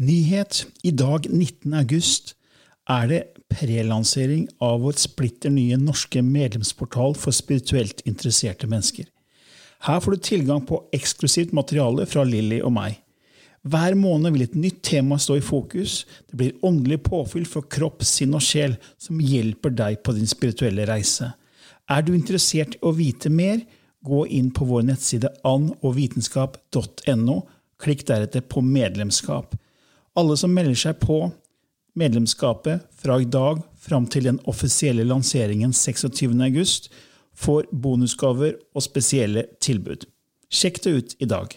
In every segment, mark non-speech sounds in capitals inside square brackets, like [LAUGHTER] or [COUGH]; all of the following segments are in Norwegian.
Nyhet. I dag, 19. august, er det prelansering av vår splitter nye norske medlemsportal for spirituelt interesserte mennesker. Her får du tilgang på eksklusivt materiale fra Lilly og meg. Hver måned vil et nytt tema stå i fokus. Det blir åndelig påfyll for kropp, sinn og sjel som hjelper deg på din spirituelle reise. Er du interessert i å vite mer, gå inn på vår nettside annogvitenskap.no. Klikk deretter på medlemskap. Alle som melder seg på medlemskapet fra i dag fram til den offisielle lanseringen 26.8, får bonusgaver og spesielle tilbud. Sjekk det ut i dag.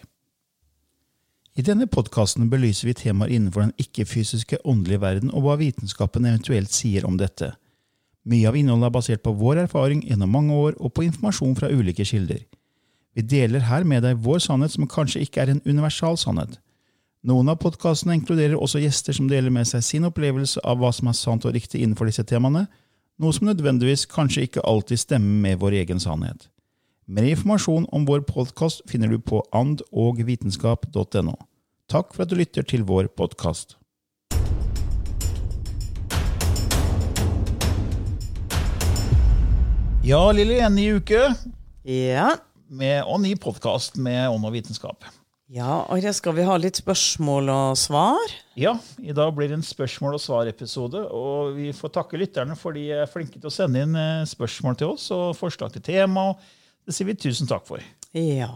I denne podkasten belyser vi temaer innenfor den ikke-fysiske åndelige verden og hva vitenskapen eventuelt sier om dette. Mye av innholdet er basert på vår erfaring gjennom mange år og på informasjon fra ulike kilder. Vi deler her med deg vår sannhet som kanskje ikke er en universal sannhet. Noen av podkastene inkluderer også gjester som deler med seg sin opplevelse av hva som er sant og riktig innenfor disse temaene, noe som nødvendigvis kanskje ikke alltid stemmer med vår egen sannhet. Mer informasjon om vår podkast finner du på andogvitenskap.no. Takk for at du lytter til vår podkast. Ja, Lilly, en ny uke Ja. med, og ny podkast med ånd og vitenskap. Ja, her skal vi ha litt spørsmål og svar. Ja, i dag blir det en spørsmål- og svar-episode. Og vi får takke lytterne for de er flinke til å sende inn eh, spørsmål til oss og forslag til tema. og Det sier vi tusen takk for. Ja.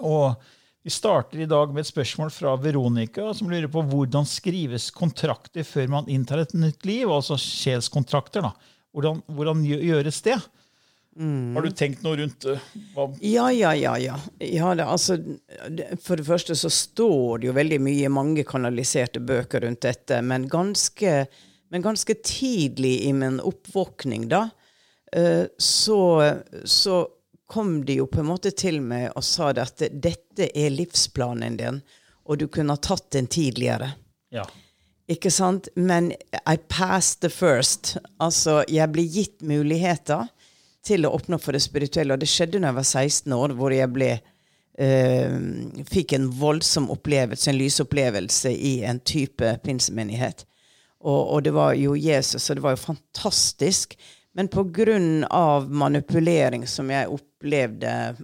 Og vi starter i dag med et spørsmål fra Veronica, som lurer på hvordan skrives kontrakter før man inntar et nytt liv, altså sjelskontrakter. da. Hvordan, hvordan gjøres det? Har du tenkt noe rundt det? hva Ja, ja, ja. ja. ja det, altså, det- for det første så står det jo veldig mye mange kanaliserte bøker rundt dette, men ganske, men ganske tidlig i min oppvåkning, da, eh, så, så kom de jo på en måte til meg og sa det at dette er livsplanen din, og du kunne ha tatt den tidligere. Ja. Ikke sant? Men I passed the first. Altså, jeg ble gitt muligheter til å åpne opp for det spirituelle. Og det skjedde da jeg var 16 år, hvor jeg ble eh, fikk en voldsom opplevelse, en lysopplevelse, i en type pinsemenighet. Og, og det var jo Jesus, og det var jo fantastisk. Men av manipulering som jeg opplevde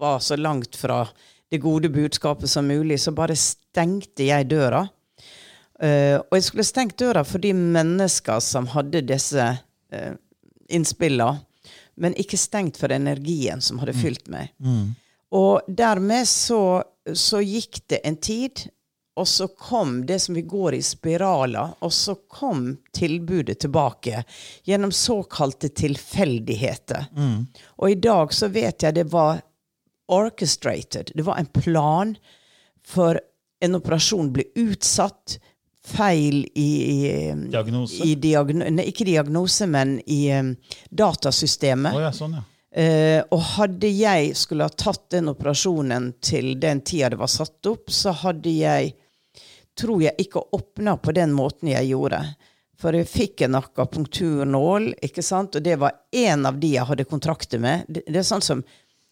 var så langt fra det gode budskapet som mulig, så bare stengte jeg døra. Uh, og jeg skulle stengt døra for de mennesker som hadde disse uh, innspillene, men ikke stengt for energien som hadde fylt meg. Og dermed så, så gikk det en tid, og så kom det som vi går i spiraler, og så kom tilbudet tilbake gjennom såkalte tilfeldigheter. Og i dag så vet jeg det var orchestrated. Det var en plan for en operasjon ble utsatt. Feil i, i Diagnose? I diagno, nei, ikke diagnose, men i um, datasystemet. Oh, ja, sånn, ja. Uh, og hadde jeg skulle ha tatt den operasjonen til den tida det var satt opp, så hadde jeg tror jeg ikke åpna på den måten jeg gjorde. For jeg fikk en akapunkturnål, ikke sant? og det var en av de jeg hadde kontrakter med. Det, det er sånn som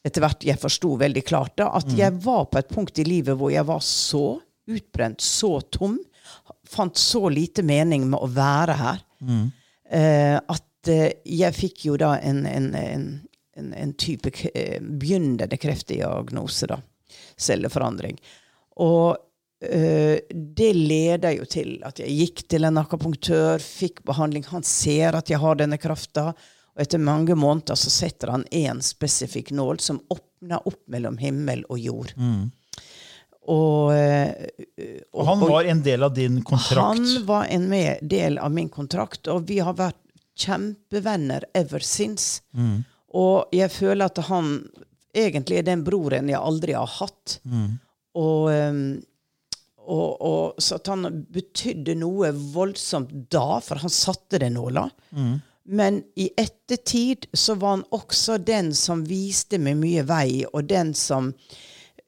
etter hvert jeg forsto veldig klart, da, at jeg var på et punkt i livet hvor jeg var så utbrent, så tom, fant så lite mening med å være her, eh, at eh, jeg fikk jo da en, en, en, en, en type eh, begynnende kreftdiagnose, da. Celleforandring. Og eh, det leder jo til at jeg gikk til en akapunktør, fikk behandling. Han ser at jeg har denne krafta. Og etter mange måneder så setter han én spesifikk nål som åpner opp mellom himmel og jord. Og, eh, Og han var en del av din kontrakt. han var en del av min kontrakt, og vi har vært kjempevenner ever since. Og jeg føler at han egentlig er den broren jeg aldri har hatt. Og, um, og, og så at han betydde noe voldsomt da, for han satte den nåla. Men i ettertid så var han også den som viste meg mye vei, og den som eh,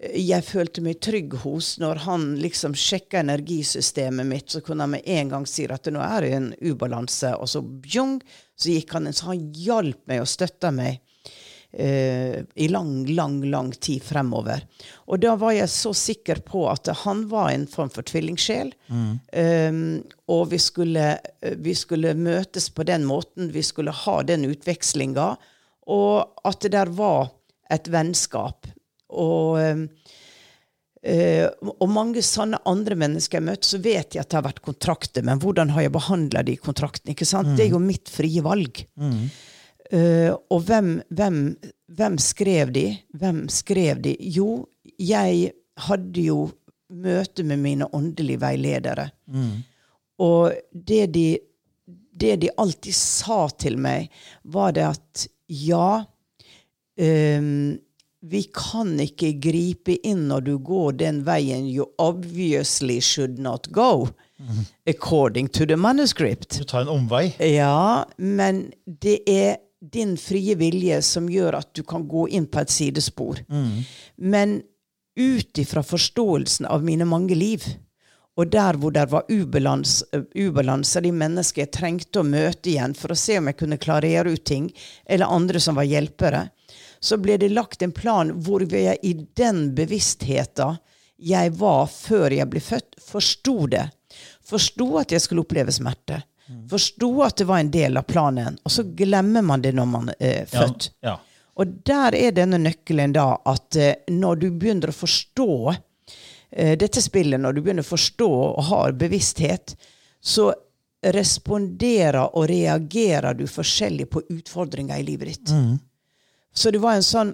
jeg følte meg trygg hos når han liksom sjekka energisystemet mitt. Så kunne han med en gang si at nå er det en ubalanse, og så bjong, så gikk han inn. Så han hjalp meg og støtta meg eh, i lang, lang, lang tid fremover. Og da var jeg så sikker på at han var en form for tvillingsjel. Um, og vi skulle, vi skulle møtes på den måten, vi skulle ha den utvekslinga, og at det der var et vennskap. Og, um, eh, og mange sånne andre mennesker jeg har møtt, så vet jeg at det har vært kontrakter, men hvordan har jeg behandla de kontraktene? ikke sant? Det er jo mitt frie valg. Eh, og hvem, hvem, hvem skrev de? Hvem skrev de? Jo, jeg hadde jo møte med mine åndelige veiledere. Og det de, det de alltid sa til meg, var det at ja ehm, Vi kan ikke gripe inn når du går den veien you obviously should not go. According to the manuscript. Du tar en omvei. Ja, men det er din frie vilje som gjør at du kan gå inn på et sidespor. Men ut ifra forståelsen av mine mange liv, og der hvor det var ubalans, ubalanser de mennesker jeg trengte å møte igjen for å se om jeg kunne klarere ut ting, eller andre som var hjelpere, så ble det lagt en plan hvor jeg i den bevisstheten jeg var før jeg ble født, forsto det. Forsto at jeg skulle oppleve smerte. Forsto at det var en del av planen. Og så glemmer man det når man er født. Ja, ja. Og der er denne nøkkelen da at eh, når du begynner å forstå eh, dette spillet, når du begynner å forstå og har bevissthet, så responderer og reagerer du forskjellig på utfordringer i livet ditt. Så det var en sånn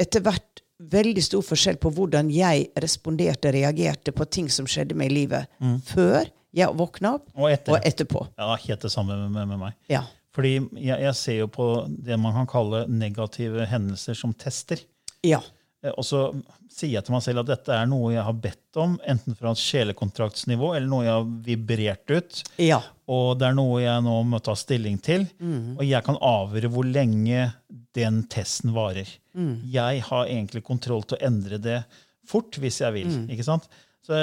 etter hvert veldig stor forskjell på hvordan jeg responderte og reagerte på ting som skjedde meg i livet før jeg våkna opp, Og etter. og etterpå. Ja, helt det samme med, med, med meg. Ja. Fordi jeg, jeg ser jo på det man kan kalle negative hendelser som tester. Ja. Eh, Og så sier jeg til meg selv at dette er noe jeg har bedt om, enten fra et sjelekontraktsnivå eller noe jeg har vibrert ut. Ja. Og det er noe jeg nå må ta stilling til. Og jeg kan avgjøre hvor lenge den testen varer. Jeg har egentlig kontroll til å endre det fort hvis jeg vil. ikke sant? Så,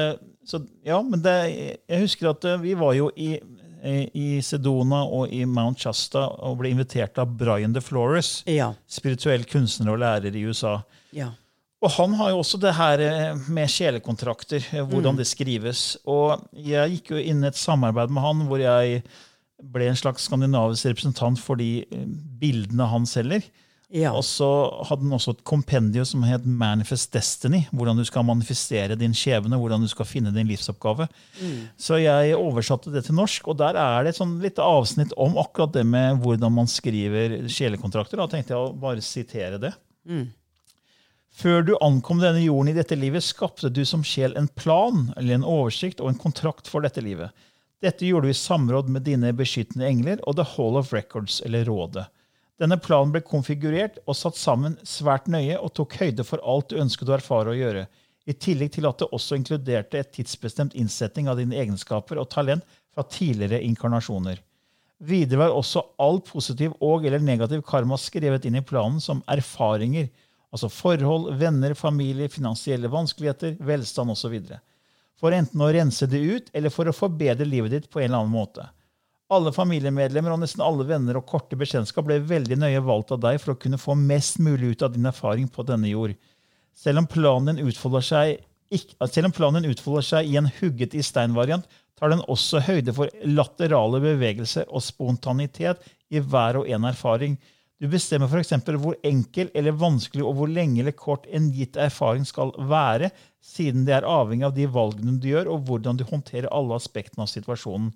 så ja, men det, jeg husker at eh, vi var jo i, i Sedona og i Mount Shasta og ble invitert av Brian DeFlores, Ja. spirituell kunstner og lærer i USA. Ja. Og han har jo også det her eh, med sjelekontrakter, eh, hvordan det skrives. Og jeg gikk jo inn i et samarbeid med han hvor jeg ble en slags skandinavisk representant for de eh, bildene han selger. Ja. Og så hadde han også et kompendium som het Manifest Destiny. Hvordan du skal manifestere din skjebne, hvordan du skal finne din livsoppgave. Så jeg oversatte det til norsk, og der er det et sånn lite avsnitt om akkurat det med hvordan man skriver sjelekontrakter. Da tenkte jeg å bare sitere det. Før du ankom denne jorden i dette livet, skapte du som sjel en plan eller en oversikt og en kontrakt for dette livet. Dette gjorde du i samråd med dine beskyttende engler og The Hall of Records, eller Rådet. Denne planen ble konfigurert og satt sammen svært nøye og tok høyde for alt du ønsket å erfare og gjøre, i tillegg til at det også inkluderte et tidsbestemt innsetting av dine egenskaper og talent fra tidligere inkarnasjoner. Videre var også all positiv og eller negativ karma skrevet inn i planen som erfaringer, altså forhold, venner, familie, finansielle vanskeligheter, velstand osv. For enten å rense det ut, eller for å forbedre livet ditt på en eller annen måte. Alle familiemedlemmer og nesten alle venner og korte bekjentskap ble veldig nøye valgt av deg for å kunne få mest mulig ut av din erfaring på denne jord. Selv om planen din utfolder seg, utfolder seg i en hugget i stein-variant, tar den også høyde for laterale bevegelser og spontanitet i hver og en erfaring. Du bestemmer f.eks. hvor enkel eller vanskelig og hvor lenge eller kort en gitt erfaring skal være, siden det er avhengig av de valgene du gjør, og hvordan du håndterer alle aspektene av situasjonen.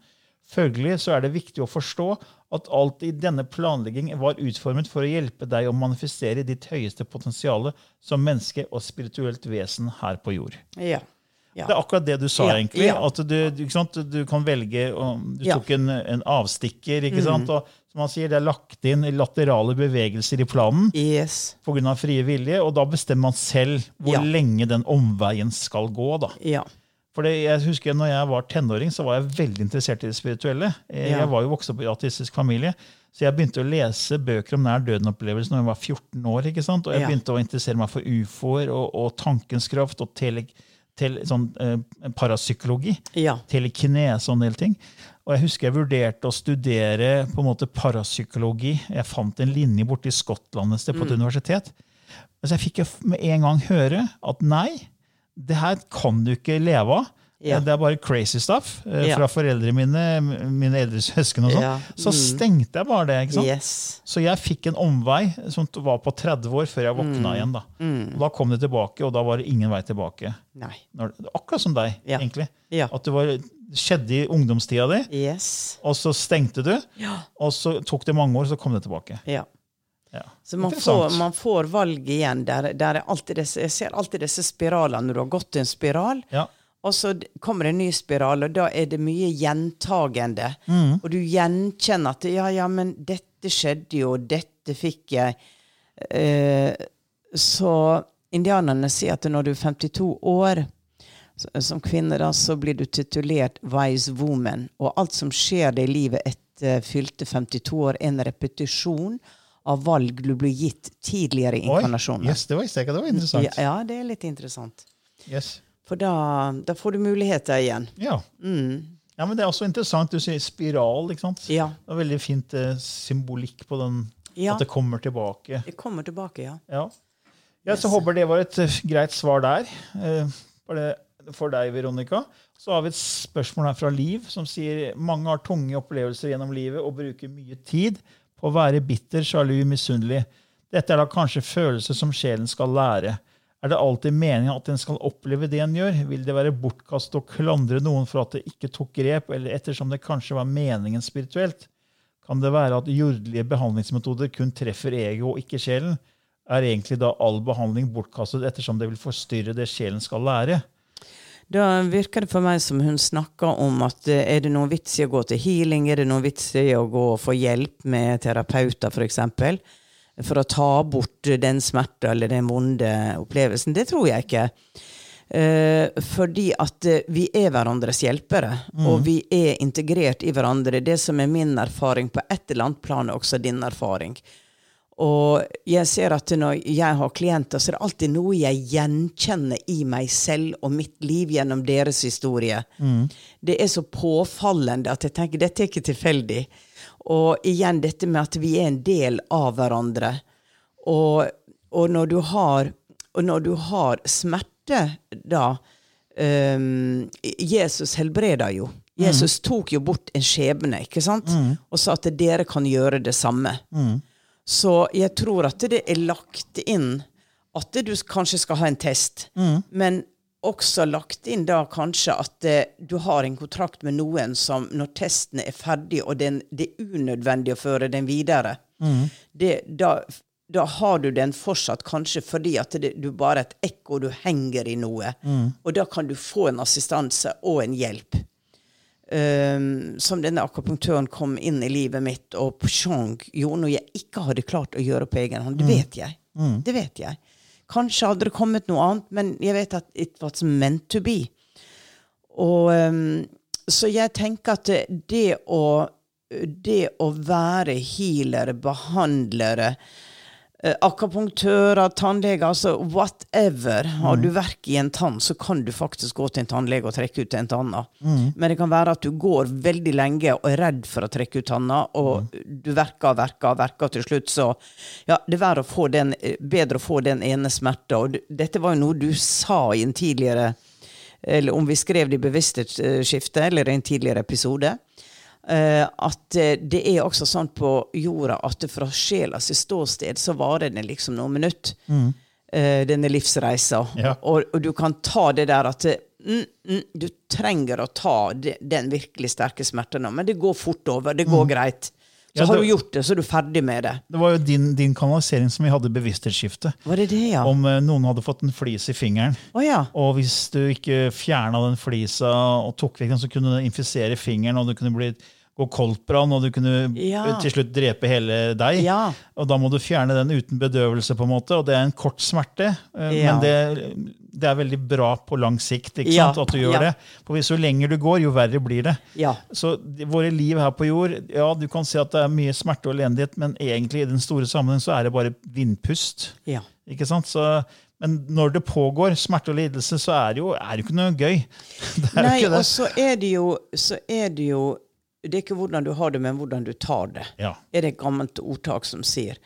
Følgelig så er det viktig å forstå at alt i denne planlegging var utformet for å hjelpe deg å manifestere ditt høyeste potensial som menneske og spirituelt vesen her på jord. Ja. ja. Det er akkurat det du sa, Ja, egentlig. ja. At du, du, du kan velge Du tok en, en avstikker. ikke Mm. sant? Og som man sier, det er lagt inn laterale bevegelser i planen Yes. pga. frie vilje, og da bestemmer man selv hvor Ja. lenge den omveien skal gå. da. Ja. For jeg husker når jeg var tenåring, så var jeg veldig interessert i det spirituelle. Jeg, Ja. Jeg var jo vokst opp i ateistisk familie, så jeg begynte å lese bøker om nær døden-opplevelser når jeg var 14 år. ikke sant? Og jeg Ja. begynte å interessere meg for ufoer og, og tankens kraft og tele, tele, sånn, eh, parapsykologi. Ja. Telekinese og en del ting. Og jeg husker jeg vurderte å studere på en måte parapsykologi. Jeg fant en linje borte i Skottland et sted på et Mm. universitet. Men så jeg fikk med en gang høre at nei, det her kan du ikke leve av. Ja. Det er bare crazy stuff eh, Ja. fra foreldrene mine, mine eldre søsken og sånn. Ja. Så Mm. stengte jeg bare det. ikke sant? Yes. Så jeg fikk en omvei som var på 30 år før jeg våkna Mm. igjen. Da. Og da kom det tilbake, og da var det ingen vei tilbake. Når, akkurat som deg, egentlig. At du var, skjedde i ungdomstida di, Yes. og så stengte du. Ja. Og så tok det mange år, så kom det tilbake. Ja. Ja. Så man får, man får valg igjen. Der, der er disse, jeg ser alltid disse spiralene når du har gått en spiral. Ja. Og så kommer det en ny spiral, og da er det mye gjentagende. Mm. Og du gjenkjenner at ja, ja, men dette skjedde jo, dette fikk jeg. Eh, så indianerne sier at når du er 52 år som kvinne, da, så blir du titulert wise woman. Og alt som skjer deg i livet etter fylte 52 år, er en repetisjon av valg du blir gitt tidligere i inkarnasjoner. yes, det var det var interessant. Ja, ja, det er litt interessant. Yes. For da, da får du muligheter igjen. Ja. ja, men det er også interessant. Du sier spiral. ikke sant? Ja. Det er veldig fint eh, symbolikk på den, Ja. at det kommer tilbake. Det kommer tilbake, ja. Ja. ja, så håper det var et eh, greit svar der. eh, For, det, for deg, Veronica. Så har vi et spørsmål her fra Liv, som sier mange har tunge opplevelser gjennom livet og bruker mye tid på å være bitter, sjalu, misunnelig. Dette er da kanskje følelser som sjelen skal lære. Er det alltid meningen at en skal oppleve det en gjør? Vil det være bortkastet å klandre noen for at det ikke tok grep, eller ettersom det kanskje var meningen spirituelt? Kan det være at jordelige behandlingsmetoder kun treffer ego og ikke sjelen? Er egentlig da all behandling bortkastet ettersom det vil forstyrre det sjelen skal lære? Da virker det for meg som hun snakker om at eh, er det noen vits i å gå til healing, er det noen vits i å gå og få hjelp med terapeuter f.eks. For, eksempel, for å ta bort den smerte eller den vonde opplevelsen. Det tror jeg ikke. Eh, fordi at eh, vi er hverandres hjelpere, og vi er integrert i hverandre. Det som er min erfaring på et eller annet plan, er også din erfaring. Og jeg ser at når jeg har klienter, så er det alltid noe jeg gjenkjenner i meg selv og mitt liv gjennom deres historie. Det er så påfallende at jeg tenker dette er ikke tilfeldig. Og igjen dette med at vi er en del av hverandre. Og, og, når, du har, og når du har smerte, da um, Jesus helbreder jo. Jesus tok jo bort en skjebne, ikke sant? Og sa at dere kan gjøre det samme. Så jeg tror at det er lagt inn at du kanskje skal ha en test, men også lagt inn da kanskje at eh, du har en kontrakt med noen som når testen er ferdig, og den, det er unødvendig å føre den videre, det, da, da har du den fortsatt kanskje fordi at det, du bare er et ekko, du henger i noe. Og da kan du få en assistanse og en hjelp. Um, som denne akupunktøren kom inn i livet mitt og pjong, gjorde noe jeg ikke hadde klart å gjøre på egen hånd. Det vet jeg. Det vet jeg. Kanskje hadde det kommet noe annet, men jeg vet at it was meant to be. Og, um, så jeg tenker at det- å, det å være healer, behandlere, eh, akupunktører, tannleger, altså whatever. Har du verk i en tann, så kan du faktisk gå til en tannlege og trekke ut en tanna. Men det kan være at du går veldig lenge og er redd for å trekke ut tanna, og du verker verker verker, til slutt så Ja, det er å få den, eh, bedre å få den ene smerta. Og dette var jo noe du sa i en tidligere eller om vi skrev det i bevissthetsskiftet eller i en tidligere episode, Eh, at eh, det er også sånn på jorda at fra sjela sitt ståsted så varer den liksom noen minutter. Eh, denne livsreisa. Ja. Og, og du kan ta det der at eh, mm, mm, Du trenger å ta de, den virkelig sterke smerten nå, men det går fort over. Det går greit. Så. Ja, har du gjort det, så er du ferdig med det. Det var jo din, din kanalisering som vi hadde bevissthetsskifte. Var det det, ja? Om eh, noen hadde fått en flis i fingeren. ja. Og hvis du ikke fjerna den flisa og tok vekk den, så kunne den infisere fingeren, og du kunne bli, gå koldtbrann, og du kunne Ja. til slutt drepe hele deg. Ja. Og da må du fjerne den uten bedøvelse, på en måte, og det er en kort smerte. eh. Men det, det er veldig bra på lang sikt ikke Ja. sant, at du gjør Ja. det. For hvis jo lenger du går, jo verre blir det. Ja. Så de- våre liv her på jord, ja, du kan si at det er mye smerte og elendighet, men egentlig i den store sammenheng så er det bare vindpust. ja. Ikke sant? Så, men når det pågår smerte og lidelse, så er det jo, er det jo ikke noe gøy. [LAUGHS] Nei, og så er det jo så er det jo Det er ikke hvordan du har det, men hvordan du tar det. Ja. er det et gammelt ordtak som sier.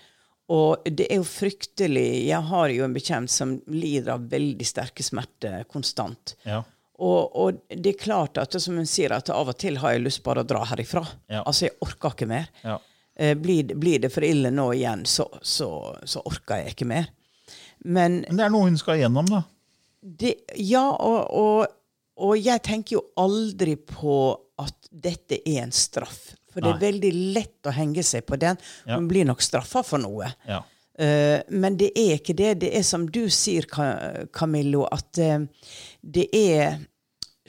Og det er jo fryktelig Jeg har jo en bekjent som lider av veldig sterke smerter konstant. Ja. Og, og det er klart at som hun sier, at av og til har jeg lyst bare å dra herifra. Ja. Altså, jeg orker ikke mer. Ja. Eh, blir, blir det for ille nå igjen, så, så, så orker jeg ikke mer. Men Men det er noe hun skal igjennom, da. det, ja, og, og, og jeg tenker jo aldri på at dette er en straff. For det er veldig lett å henge seg på den. Ja. Hun blir nok straffa for noe. Ja. Uh, men det er ikke det. Det er som du sier, Camillo, at uh, det er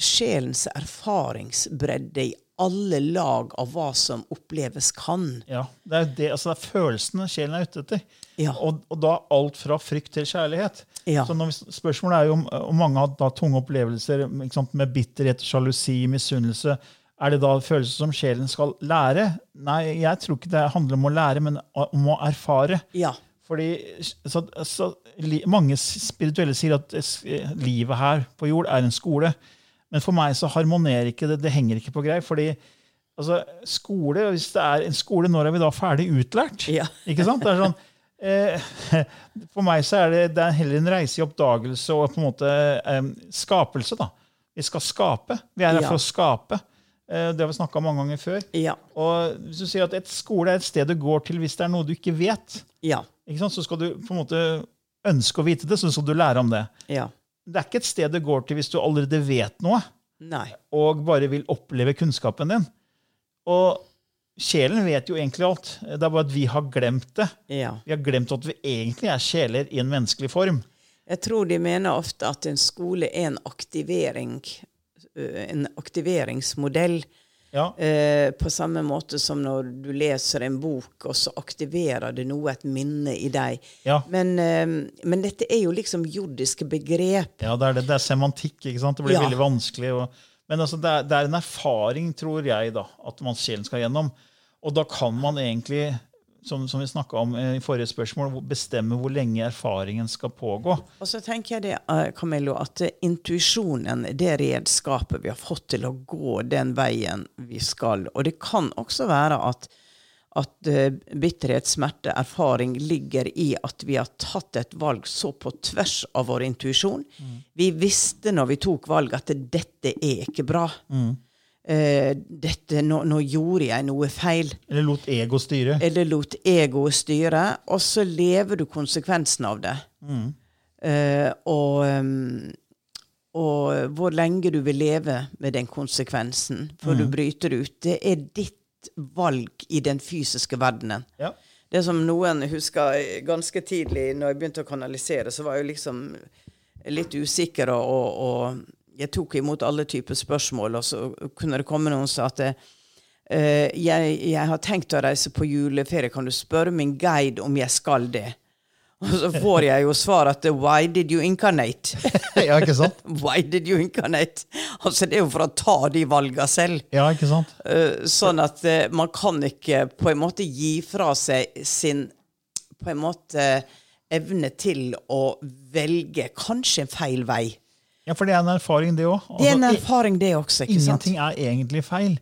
sjelens erfaringsbredde i alle lag av hva som oppleves kan. ja. Det er, det, altså det er følelsene sjelen er ute etter. Ja. Og, og da alt fra frykt til kjærlighet. Ja. Så vi, spørsmålet er jo om, om mange har tunge opplevelser sant, med bitterhet, sjalusi, misunnelse. Er det da følelser som sjelen skal lære? Nei, jeg tror ikke det handler om å lære, men om å erfare. Ja. Fordi så, så, Mange spirituelle sier at livet her på jord er en skole. Men for meg så harmonerer ikke det. Det henger ikke på greip. fordi altså, skole, Hvis det er en skole, når er vi da ferdig utlært? Ja. Ikke sant? Det er sånn, eh, for meg så er det, det er heller en reise i oppdagelse og på en måte eh, skapelse. da. Vi skal skape. Vi er her Ja. for å skape. Eh, det har vi snakka om mange ganger før. Ja. Og hvis du sier at et skole er et sted du går til hvis det er noe du ikke vet, Ja. ikke sant? så skal du på en måte ønske å vite det, så skal du lære om det. Ja. Det er ikke et sted du går til hvis du allerede vet noe Nei. og bare vil oppleve kunnskapen din. Og sjelen vet jo egentlig alt. Det er bare at vi har glemt det. Ja. Vi har glemt at vi egentlig er sjeler i en menneskelig form. Jeg tror de mener ofte at en skole er en aktivering, en aktiveringsmodell. Ja, Eh, på samme måte som når du leser en bok, og så aktiverer det noe, et minne i deg. ja, Men, eh, men dette er jo liksom jordiske begrep. ja det, er det. det er semantikk. ikke sant? Det blir Ja. veldig vanskelig. Og, men altså, det, er, det er en erfaring, tror jeg, da, at man sjelen skal gjennom. Og da kan man egentlig, som, som vi snakka om eh, i forrige spørsmål, bestemme hvor lenge erfaringen skal pågå. Og så tenker jeg det, eh, Camillo, at eh, intuisjonen det redskapet vi har fått til å gå den veien vi skal. Og det kan også være at, at bitterhet, smerte, erfaring ligger i at vi har tatt et valg så på tvers av vår intuisjon. Vi visste når vi tok valget at dette er ikke bra. Eh, dette, nå, nå gjorde jeg noe feil. Eller lot ego styre. Eller lot ego styre, og så lever du konsekvensen av det. Eh, og, um, og hvor lenge du vil leve med den konsekvensen før du bryter ut, det er ditt valg i den fysiske verdenen. Ja. Det som noen husker ganske tidlig, når jeg begynte å kanalisere, så var jeg liksom litt usikker, og, og jeg tok imot alle typer spørsmål, og så kunne det komme noen som sa at Uh, jeg, jeg har tenkt å reise på juleferie, kan du spørre min guide om jeg skal det? Og så får jeg jo svar at why did you incarnate? [LAUGHS] ja, ikke sant? [LAUGHS] why did you incarnate? Altså det er jo for å ta de valga selv. Ja, ikke sant? Eh, sånn at eh, man kan ikke på en måte gi fra seg sin på en måte evne til å velge kanskje en feil vei. Ja, for det er en erfaring, det òg. Det er en erfaring, det også. ikke sant? Ingenting er egentlig feil.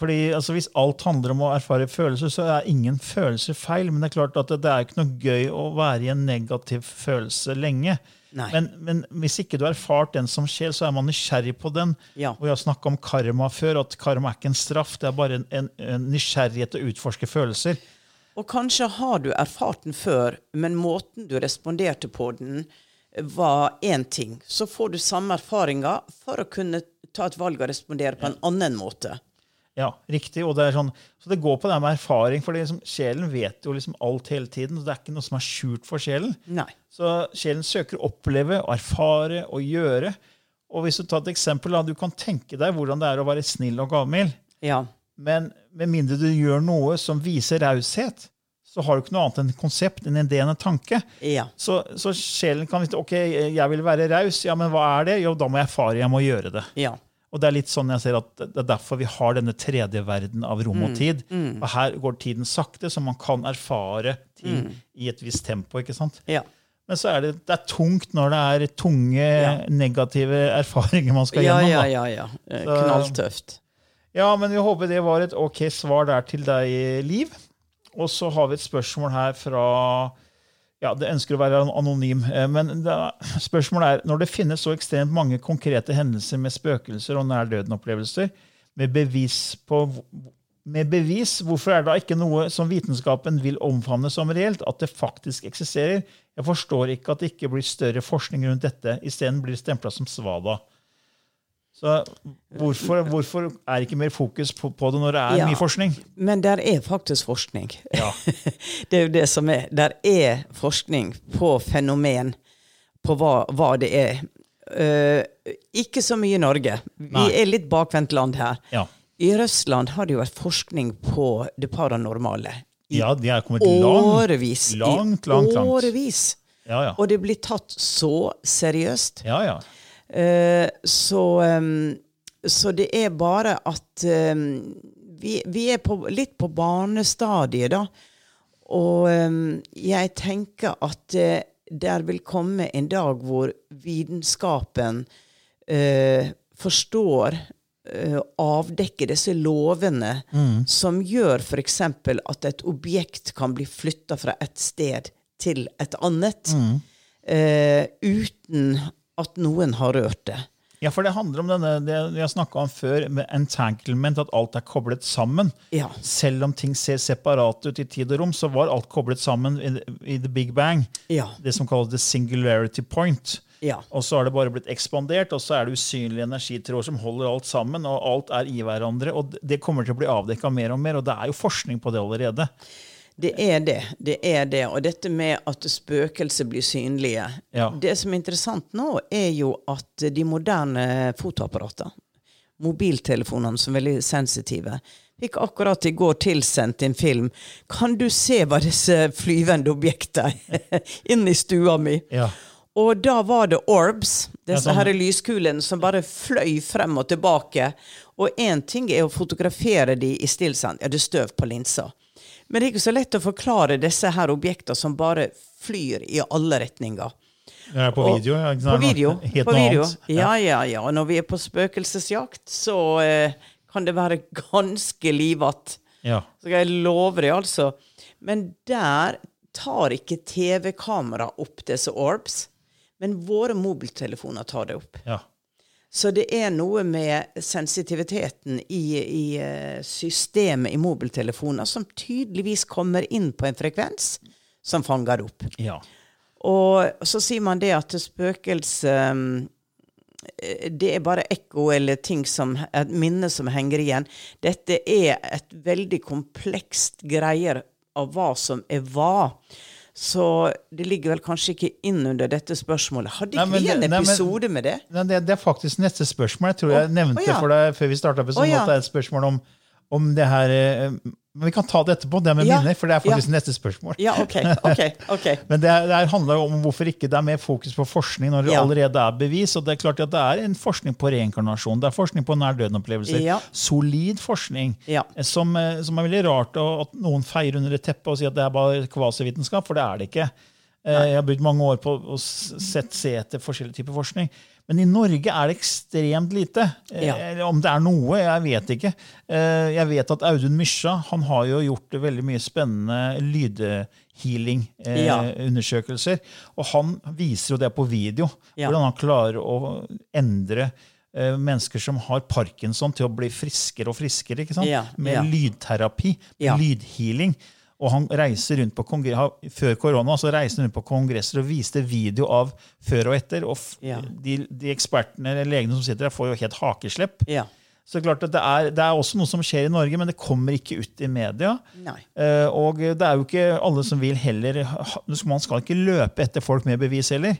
Fordi altså, Hvis alt handler om å erfare følelser, så er ingen følelser feil. Men det er klart at det, er ikke noe gøy å være i en negativ følelse lenge. Men, men hvis ikke du har erfart den som sjel, så er man nysgjerrig på den. Ja. Og jeg har snakka om karma før, at karma er ikke en straff, det er bare en, en, en nysgjerrighet til å utforske følelser. Og kanskje har du erfart den før, men måten du responderte på den, var én ting. Så får du samme erfaringer for å kunne ta et valg og respondere på en annen måte. Ja, riktig. Og det er sånn, så det går på det med erfaring, for liksom, sjelen vet jo liksom alt hele tiden. så Det er ikke noe som er skjult for sjelen. Nei. Så sjelen søker å oppleve, å erfare og gjøre. Og hvis du tar et eksempel, da, du kan tenke deg hvordan det er å være snill og gavmild. Ja. Men med mindre du gjør noe som viser raushet, så har du ikke noe annet enn et konsept, en idé, en tanke. Ja. Så, så sjelen kan vite ok, jeg vil være raus. Ja, men hva er det? Jo, da må jeg erfare, jeg må gjøre det. Ja. Og det er litt sånn jeg ser at det er derfor vi har denne tredje verden av rom Mm. og tid. Og her går tiden sakte, så man kan erfare ting Mm. i et visst tempo. ikke sant? Ja. Men så er det, det er tungt når det er tunge, Ja. negative erfaringer man skal Ja, gjennom. ja, da. ja. ja. Så- Knalltøft. Ja, men vi håper det var et ok svar der til deg, Liv. Og så har vi et spørsmål her fra Ja, det ønsker å være anonym. eh, Men spørsmålet er når det finnes så ekstremt mange konkrete hendelser med spøkelser og nær døden-opplevelser, med med bevis, hvorfor er det da ikke noe som vitenskapen vil omfavne som reelt, at det faktisk eksisterer? Jeg forstår ikke at det ikke blir større forskning rundt dette. Isteden blir det stempla som svada. Så hvorfor, hvorfor er ikke mer fokus på, på det når det er Ja. mye forskning? Men der er faktisk forskning. Ja. [LAUGHS] det er jo det som er. Der er forskning på fenomen, på hva, hva det er. Uh, ikke så mye i Norge. Vi Nei. er litt bakvendt land her. Ja. I Russland har det jo vært forskning på det paranormale. I ja, de er kommet årevis. Langt, langt, langt, I årevis. Ja, ja. Og det blir tatt så seriøst. ja, ja. Eh, så, så det er bare at vi, vi er på, litt på barnestadiet, da. Og jeg tenker at uh, der vil komme en dag hvor vitenskapen eh, forstår eh, avdekke disse lovene som gjør f.eks. at et objekt kan bli flytta fra et sted til et annet eh, uten at noen har rørt det. Ja, for det handler om denne, det vi har snakka om før, med entanglement, at alt er koblet sammen. Ja. Selv om ting ser separate ut i tid og rom, så var alt koblet sammen i, i the big bang. Ja. Det som kalles the singularity point. Ja. Og så har det bare blitt ekspandert, og så er det usynlige energitråder som holder alt sammen, og alt er i hverandre. Og det kommer til å bli avdekka mer og mer, og det er jo forskning på det allerede. Det er det. Det er det. Og dette med at spøkelser blir synlige Ja. Det som er interessant nå, er jo at de moderne fotoapparatene, mobiltelefonene som er veldig sensitive, fikk akkurat i går tilsendt en film. Kan du se hva disse flyvende objektene [LAUGHS] inne i stua mi? Ja. Og da var det orbs, disse sånn- her lyskulene som bare fløy frem og tilbake. Og én ting er å fotografere de i stillstand. Ja, det er støv på linsa. Men det er ikke så lett å forklare disse her objektene som bare flyr i alle retninger. Ja, på video. Ja, På video. Helt på video. Ja, ja, ja. Når vi er på spøkelsesjakt, så eh, kan det være [LAUGHS] ganske livete. Ja. Så jeg love det, altså. Men der tar ikke TV-kamera opp disse orbs. Men våre mobiltelefoner tar det opp. ja. Så det er noe med sensitiviteten i, i eh, systemet i mobiltelefoner som tydeligvis kommer inn på en frekvens som fanger opp. ja. Og så sier man det at spøkelse eh, Det er bare ekko eller ting som, et minne som henger igjen. Dette er et veldig komplekst greier av hva som er hva. Så det ligger vel kanskje ikke inn under dette spørsmålet. Hadde Nei, ikke men vi en episode nei, men- med det? Nei, det, det er faktisk neste spørsmål. Jeg tror jeg nevnte oh, ja. for deg før vi starta episoden Å ja. at det er et spørsmål om, om det her eh, Men vi kan ta det etterpå, det med Ja. minner, for det er faktisk Ja. neste spørsmål. Ja, OK. ok, ok. [LAUGHS] Men det, det handler jo om hvorfor ikke det er mer fokus på forskning når det Ja. allerede er bevis. og Det er klart at det er en forskning på reinkarnasjon, det er forskning på nær døden-opplevelser. Solid forskning. Eh, Som, eh, som er veldig rart å- at noen feier under et teppe og sier at det er bare kvasivitenskap, for det er det ikke. Nei. Jeg har brukt mange år på å sett, se etter forskjellige typer forskning. Men i Norge er det ekstremt lite. Eh, Ja. Eller Om det er noe, jeg vet ikke. Eh, Jeg vet at Audun Mysja han har jo gjort veldig mye spennende Ja. healing-undersøkelser. og han viser jo det på video. Hvordan han klarer å endre eh, mennesker som har parkinson, til å bli friskere og friskere. Med lydterapi, Ja. lydhealing. Og han reiser rundt på Før korona så reiste han rundt på kongresser og viste video av før og etter. Og Ja. de, de ekspertene eller legene som sitter der, får jo helt hakeslepp. Ja. Så klart at det er, det er også noe som skjer i Norge, men det kommer ikke ut i media. Eh, og det er jo ikke alle som vil heller Man skal ikke løpe etter folk med bevis heller.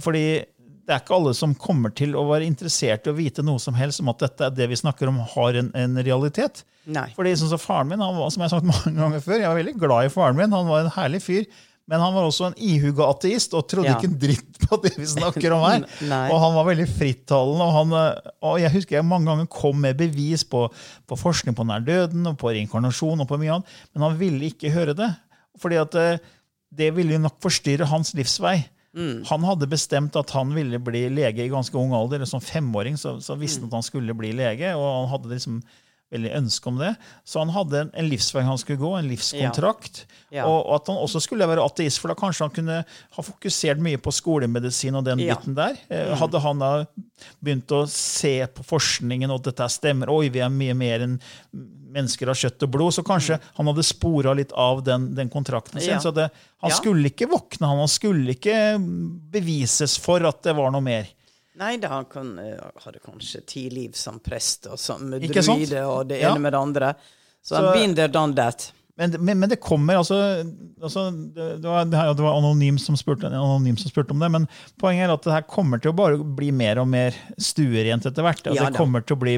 Fordi det er ikke alle som kommer til å være interessert i å vite noe som helst om at dette er det vi snakker om, har en, en realitet. Nei. Fordi sånn som Faren min han var, som jeg har sagt mange ganger før, jeg var veldig glad i faren min. Han var en herlig fyr. Men han var også en ihuga ateist og trodde Ja. ikke en dritt på det vi snakker om her. [LAUGHS] Og han var veldig frittalende. Og, han, eh, og jeg husker jeg mange ganger kom med bevis på, på forskning på nær døden og på reinkarnasjon, og på mye annet, men han ville ikke høre det. Fordi at eh, det ville jo nok forstyrre hans livsvei. Han hadde bestemt at han ville bli lege i ganske ung alder. Som femåring så, så visste han at han skulle bli lege, og han hadde liksom veldig ønske om det. Så han hadde en, en livsvei han skulle gå, en livskontrakt. Ja. Og, og at han også skulle være ateist, for da kanskje han kunne ha fokusert mye på skolemedisin og den Ja. biten der. Mm. Hadde han da begynt å se på forskningen, og at dette stemmer, oi, vi er mye mer enn mennesker av kjøtt og blod, så kanskje han hadde spora litt av den, den kontrakten sin. Ja. Så det, han Ja. skulle ikke våkne, han, han skulle ikke bevises for at det var noe mer. Nei, da han kan, eh, hadde kanskje ti liv som prest og som druide og det Ja. ene med det andre. Så, Så- han binder done that. Men, men, men det kommer altså, altså det, det, var, det det var anonym som, spurte, anonym som spurte om det, men poenget er at det her kommer til å bare bli mer og mer stuerent etter hvert. Altså, Ja det kommer til å bli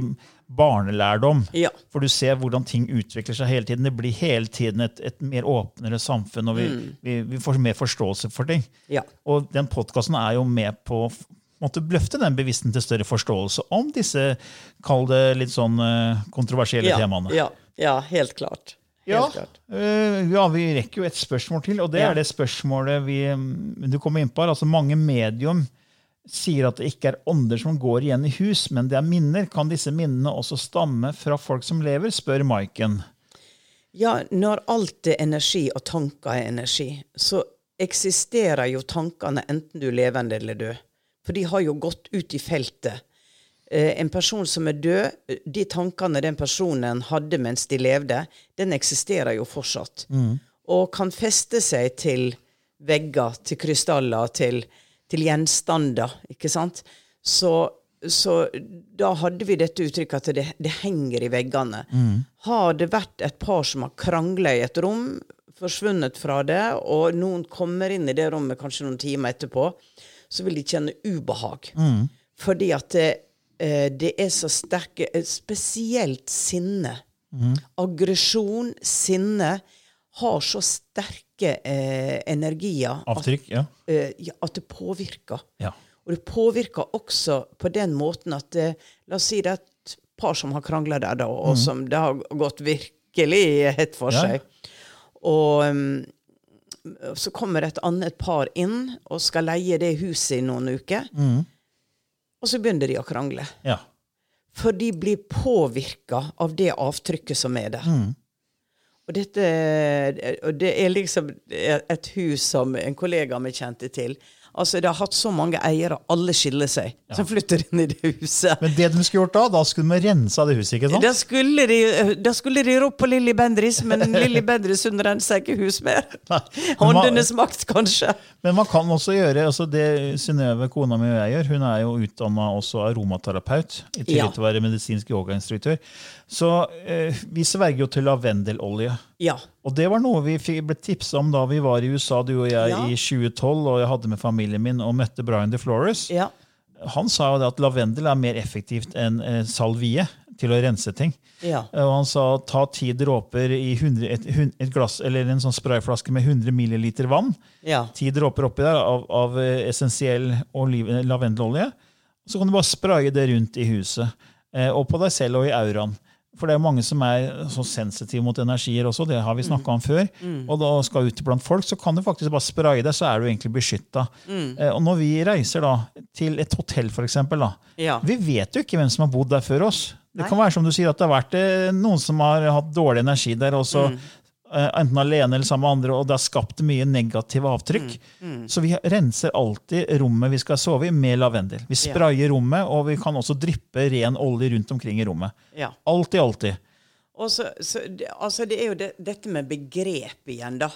barnelærdom. Ja. For du ser hvordan ting utvikler seg hele tiden. Det blir hele tiden et, et mer åpnere samfunn, og vi, vi, vi får mer forståelse for ting. Ja. Og den podkasten er jo med på måtte løfte den bevisstheten til større forståelse om disse, kall det litt sånn eh, kontroversielle Ja, temaene. ja, ja, helt klart. Ja, øh, ja, vi rekker jo et spørsmål til, og det Ja. er det spørsmålet vi, mm, du kommer inn på. her. Altså, mange medium sier at det ikke er ånder som går igjen i hus, men det er minner. Kan disse minnene også stamme fra folk som lever, spør Maiken. Ja, når alt er energi, og tanker er energi, så eksisterer jo tankene enten du er levende eller død. For de har jo gått ut i feltet. Eh, en person som er død, de tankene den personen hadde mens de levde, den eksisterer jo fortsatt. Og kan feste seg til vegger, til krystaller, til, til gjenstander, ikke sant? Så, så da hadde vi dette uttrykket at det, det henger i veggene. Har det vært et par som har krangla i et rom, forsvunnet fra det, og noen kommer inn i det rommet kanskje noen timer etterpå, så vil de kjenne ubehag. Fordi at det, eh, det er så sterke eh, Spesielt sinne. Aggresjon, sinne, har så sterke eh, energier at, Ja. eh, at det påvirker. ja. Og det påvirker også på den måten at eh, La oss si det er et par som har krangla der, da, og som det har gått virkelig hett for Ja. seg. Og um, så kommer et annet par inn og skal leie det huset i noen uker. Og så begynner de å krangle. ja. For de blir påvirka av det avtrykket som er der. Og, dette, og det er liksom et hus som en kollega vi kjente til. Altså, Det har hatt så mange eiere, alle skiller seg, som flytter inn i det huset. Men det de skulle gjort da, da skulle de rensa det huset, ikke sant? Da skulle de, da skulle de ropt på Lilly Bendris, men [LAUGHS] Lilly Bendris hun renser ikke hus mer. Nei. Men man- Åndenes makt, kanskje. Men man kan også gjøre altså det Synnøve, kona mi og jeg gjør, hun er jo utdanna også aromaterapeut, i tillegg Ja. til å være medisinsk yogainstruktør. Så eh, vi sverger jo til lavendelolje. Ja. Og det var noe vi ble tipsa om da vi var i USA, du og jeg, Ja. i 2012, og jeg hadde med familien min og møtte Brian DeFlores. ja. Han sa jo det at lavendel er mer effektivt enn eh, salvie til å rense ting. Ja. Og han sa ta ti dråper i 100, et, et glass, eller en sånn sprayflaske med 100 milliliter vann. Ja. Ti dråper oppi der av, av eh, essensiell oliv- eh, lavendelolje. Så kan du bare spraye det rundt i huset. Og på deg selv og i auraen. For det er mange som er så sensitive mot energier også. Det har vi snakka om før. Og da skal ut blant folk, så kan du faktisk bare spraye deg, så er du egentlig beskytta. Og når vi reiser da til et hotell, for eksempel, da, Ja. vi vet jo ikke hvem som har bodd der før oss. Det Nei. kan være som du sier at det har vært eh, noen som har hatt dårlig energi der, og så, eh, enten alene eller sammen med andre, og det har skapt mye negative avtrykk. Så vi renser alltid rommet vi skal sove i, med lavendel. Vi Ja. sprayer rommet, og vi kan også dryppe ren olje rundt omkring i rommet. Ja. Alltid, alltid. Og så, så, altså det er jo det, dette med begrep igjen, da.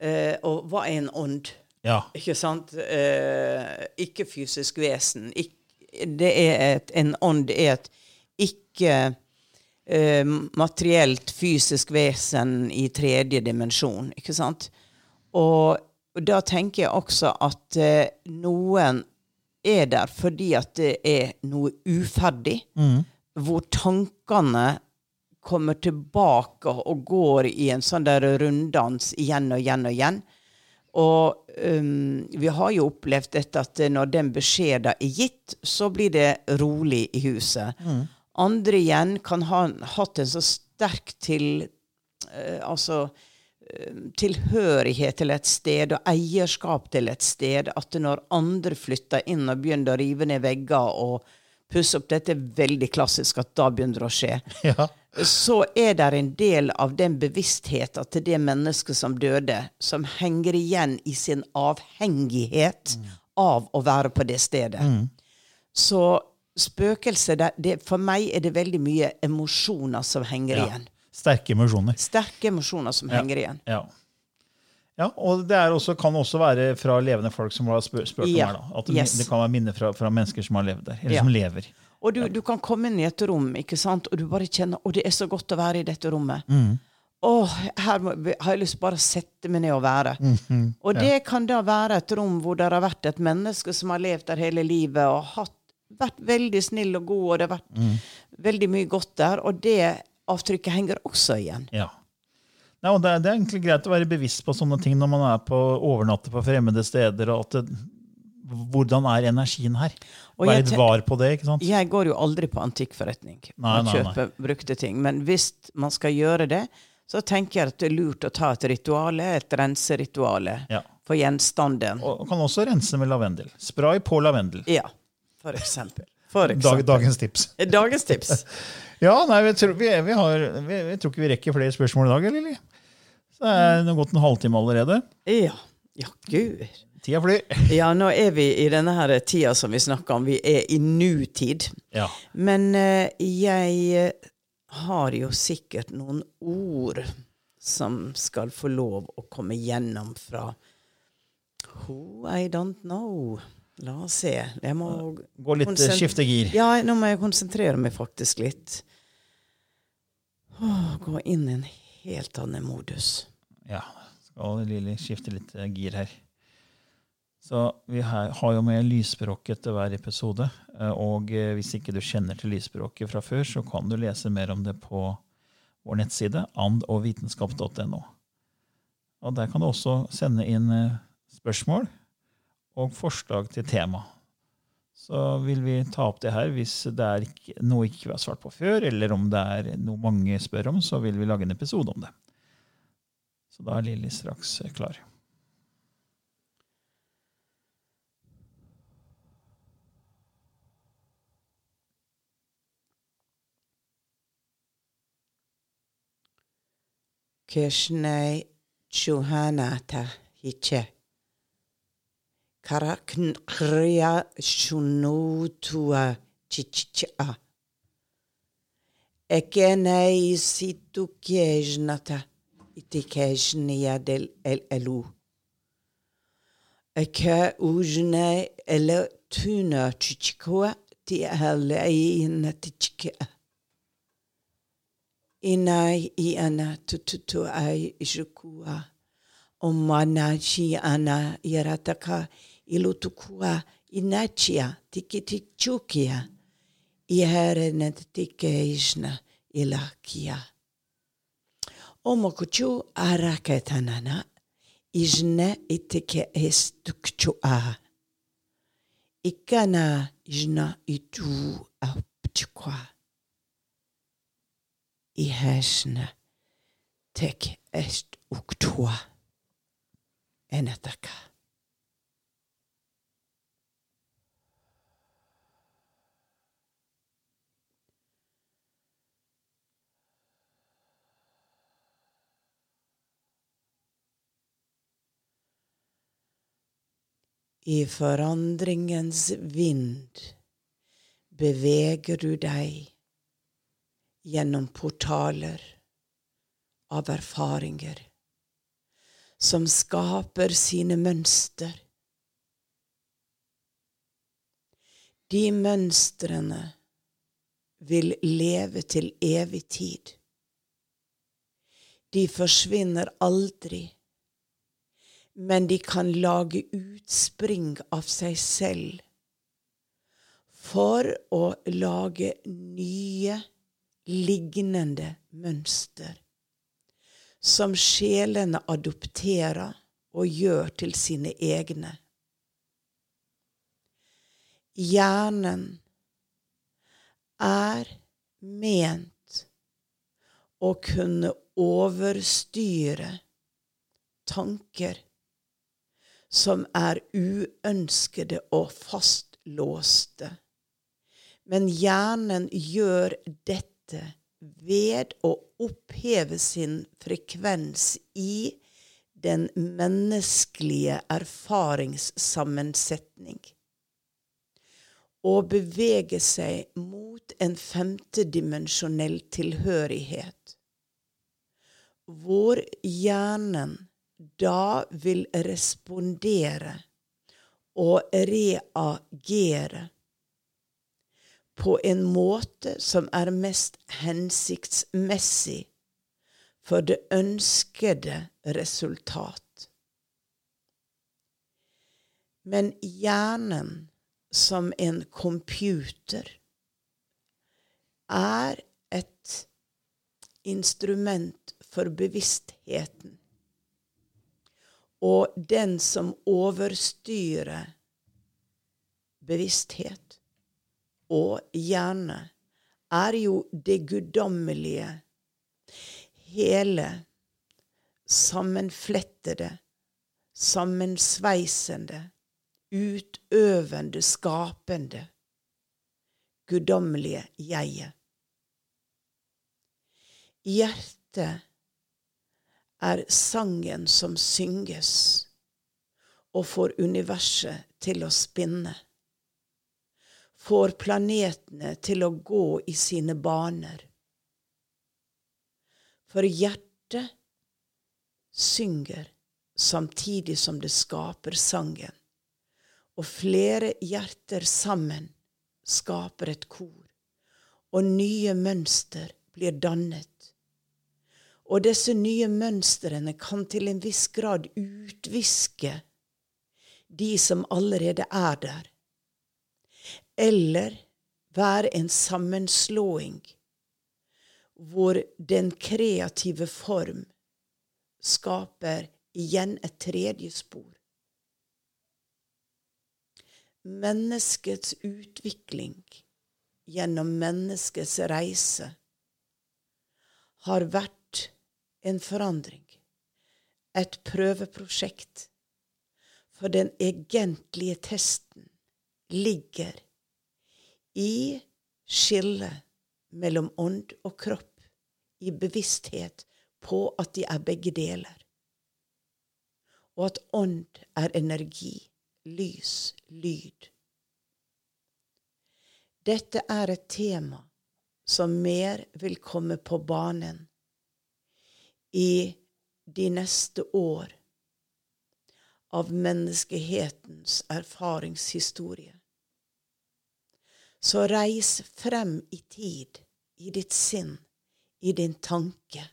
Eh, og hva er en ånd? Ja. Ikke sant? Eh, ikke fysisk vesen. Ikk- det er et, en ånd er et ikke eh, materielt fysisk vesen i tredje dimensjon. Ikke sant? Og, og da tenker jeg også at eh, noen er der fordi at det er noe uferdig, hvor tankene kommer tilbake og går i en sånn der runddans igjen og igjen og igjen. Og um, vi har jo opplevd dette at når den beskjeden er gitt, så blir det rolig i huset. Andre igjen kan ha hatt en så sterk til eh, Altså eh, tilhørighet til et sted og eierskap til et sted at når andre flytter inn og begynner å rive ned vegger og pusse opp Dette er veldig klassisk at da begynner det å skje [LAUGHS] ja. så er det en del av den bevisstheten til det mennesket som døde, som henger igjen i sin avhengighet av å være på det stedet. Så spøkelset det, det, For meg er det veldig mye emosjoner som henger Ja. igjen. Sterke emosjoner. Sterke emosjoner som henger igjen. Ja. ja, og det også, kan også være fra levende folk som har spurt om Ja. her. Da. At det, Yes. det kan være minner fra, fra mennesker som har levd der. Eller Ja. som lever. Og du, du kan komme inn i et rom, ikke sant? og du bare kjenner å, det er så godt å være i dette rommet. Mm. Åh, her må, har jeg lyst bare å sette meg ned og være. Mm-hmm. Og det kan da være et rom hvor det har vært et menneske som har levd der hele livet og hatt, vært veldig snill og god, og det har vært Mm. veldig mye godt der. Og det avtrykket henger også igjen. Ja. Og det, er, det er egentlig greit å være bevisst på sånne ting når man er på overnatter på fremmede steder. og at det, Hvordan er energien her? Være litt var på det. ikke sant? Jeg går jo aldri på antikkforretning Nei, og nei, nei. brukte ting. Men hvis man skal gjøre det, så tenker jeg at det er lurt å ta et rituale, et renserituale, Ja. for gjenstanden. Og kan også rense med lavendel. Spray på lavendel. Ja, for eksempel. For Dag, dagens tips. Dagens tips. [LAUGHS] Ja, nei, vi tror, vi, vi har, vi, tror ikke vi rekker flere spørsmål i dag? Lilly? Så det er nå gått en halvtime allerede. Ja. Ja, gud. Tida flyr. [LAUGHS] Ja, nå er vi i denne her tida som vi snakker om. Vi er i nutid. Ja. Men uh, jeg eh, har jo sikkert noen ord som skal få lov å komme gjennom fra Who I don't know. La oss se. Jeg må Gå litt, skifte gir. Ja, nå må jeg konsentrere meg faktisk litt. Åh, gå inn i en helt annen modus. Ja, skal Lilly skifte litt eh, gir her. Så vi har jo med lysspråket til hver episode. eh, Og eh, hvis ikke du kjenner til lysspråket fra før, så kan du lese mer om det på vår nettside andogvitenskap.no. Og der kan du også sende inn spørsmål og forslag til tema. Så vil vi ta opp det her hvis det er noe ikke vi har svart på før, eller om det er noe mange spør om, så vil vi lage en episode om det. Så da er Lilly straks eh, klar. Krishnai Chuhanata Hiche. Karakriya Shunutua Chichicha. Ekenei situ ilutukua inachia tikitichukia. I herren tikeishna ilakia. Omokuchu mokuchu araketanana ijne itike estukchua. Ikana ijna itu apchukwa i hesne tek est uktua enetaka. I forandringens vind beveger du deg gjennom portaler av erfaringer som skaper sine mønster. De mønstrene vil leve til evig tid. De forsvinner aldri, men de kan lage utspring av seg selv for å lage nye, lignende mønster som sjelene adopterer og gjør til sine egne. Hjernen er ment å kunne overstyre tanker som er uønskede og fastlåste. Men hjernen gjør dette ved å oppheve sin frekvens i den menneskelige erfaringssammensetning og bevege seg mot en femtedimensjonell tilhørighet, hvor hjernen da vil respondere og reagere på en måte som er mest hensiktsmessig for det ønskede resultat. Men hjernen som en computer er et instrument for bevisstheten. Og den som overstyrer bevissthet, og hjerne er jo det guddommelige, hele, sammenflettede, sammensveisende, utøvende, skapende, guddommelige jeget. Hjertet er sangen som synges og får universet til å spinne får planetene til å gå i sine baner. For hjertet synger samtidig som det skaper sangen, og flere hjerter sammen skaper et kor, og nye mønster blir dannet. Og disse nye mønstrene kan til en viss grad utviske de som allerede er der, eller være en sammenslåing hvor den kreative form skaper igjen et tredje spor. Menneskets utvikling gjennom menneskets reise har vært en forandring, et prøveprosjekt, for den egentlige testen ligger i skillet mellom ånd og kropp, i bevissthet på at de er begge deler, og at ånd er energi, lys, lyd. Dette er et tema som mer vil komme på banen i de neste år av menneskehetens erfaringshistorie. Så reis frem i tid, i ditt sinn, i din tanke,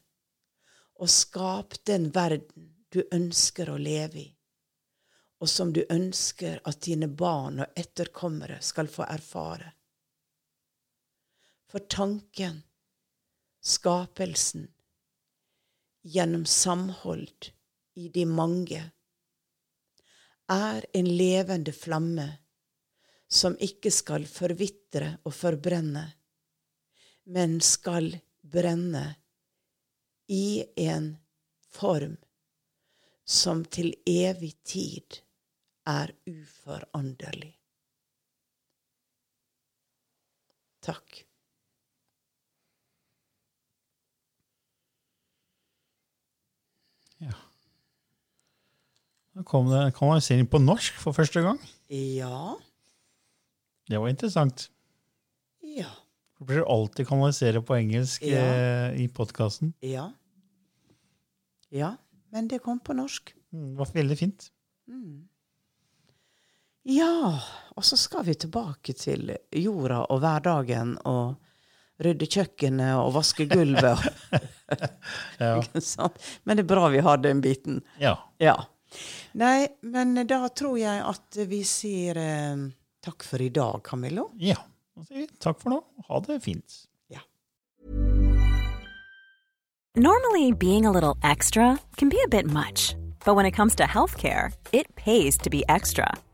og skap den verden du ønsker å leve i, og som du ønsker at dine barn og etterkommere skal få erfare. For tanken, skapelsen, gjennom samhold i de mange, er en levende flamme som ikke skal forvitre og forbrenne, men skal brenne i en form som til evig tid er uforanderlig. Takk. Da kom det kanalisering på norsk for første gang. Ja. Det var interessant. Ja. Du blir alltid kanalisere på engelsk Ja. eh, i podkasten. Ja. Ja. Men det kom på norsk. Det var veldig fint. Ja. Og så skal vi tilbake til jorda og hverdagen og rydde kjøkkenet og vaske gulvet. [LAUGHS] Ja. [LAUGHS] Men det er bra vi har den biten. ja. Ja. Nei, men da tror jeg at vi sier eh, takk for i dag, Camillo. ja. Da sier vi takk for nå. Ha det fint. Ja. Normally, being a little extra can be a bit much, but when it comes to healthcare, it pays to be extra.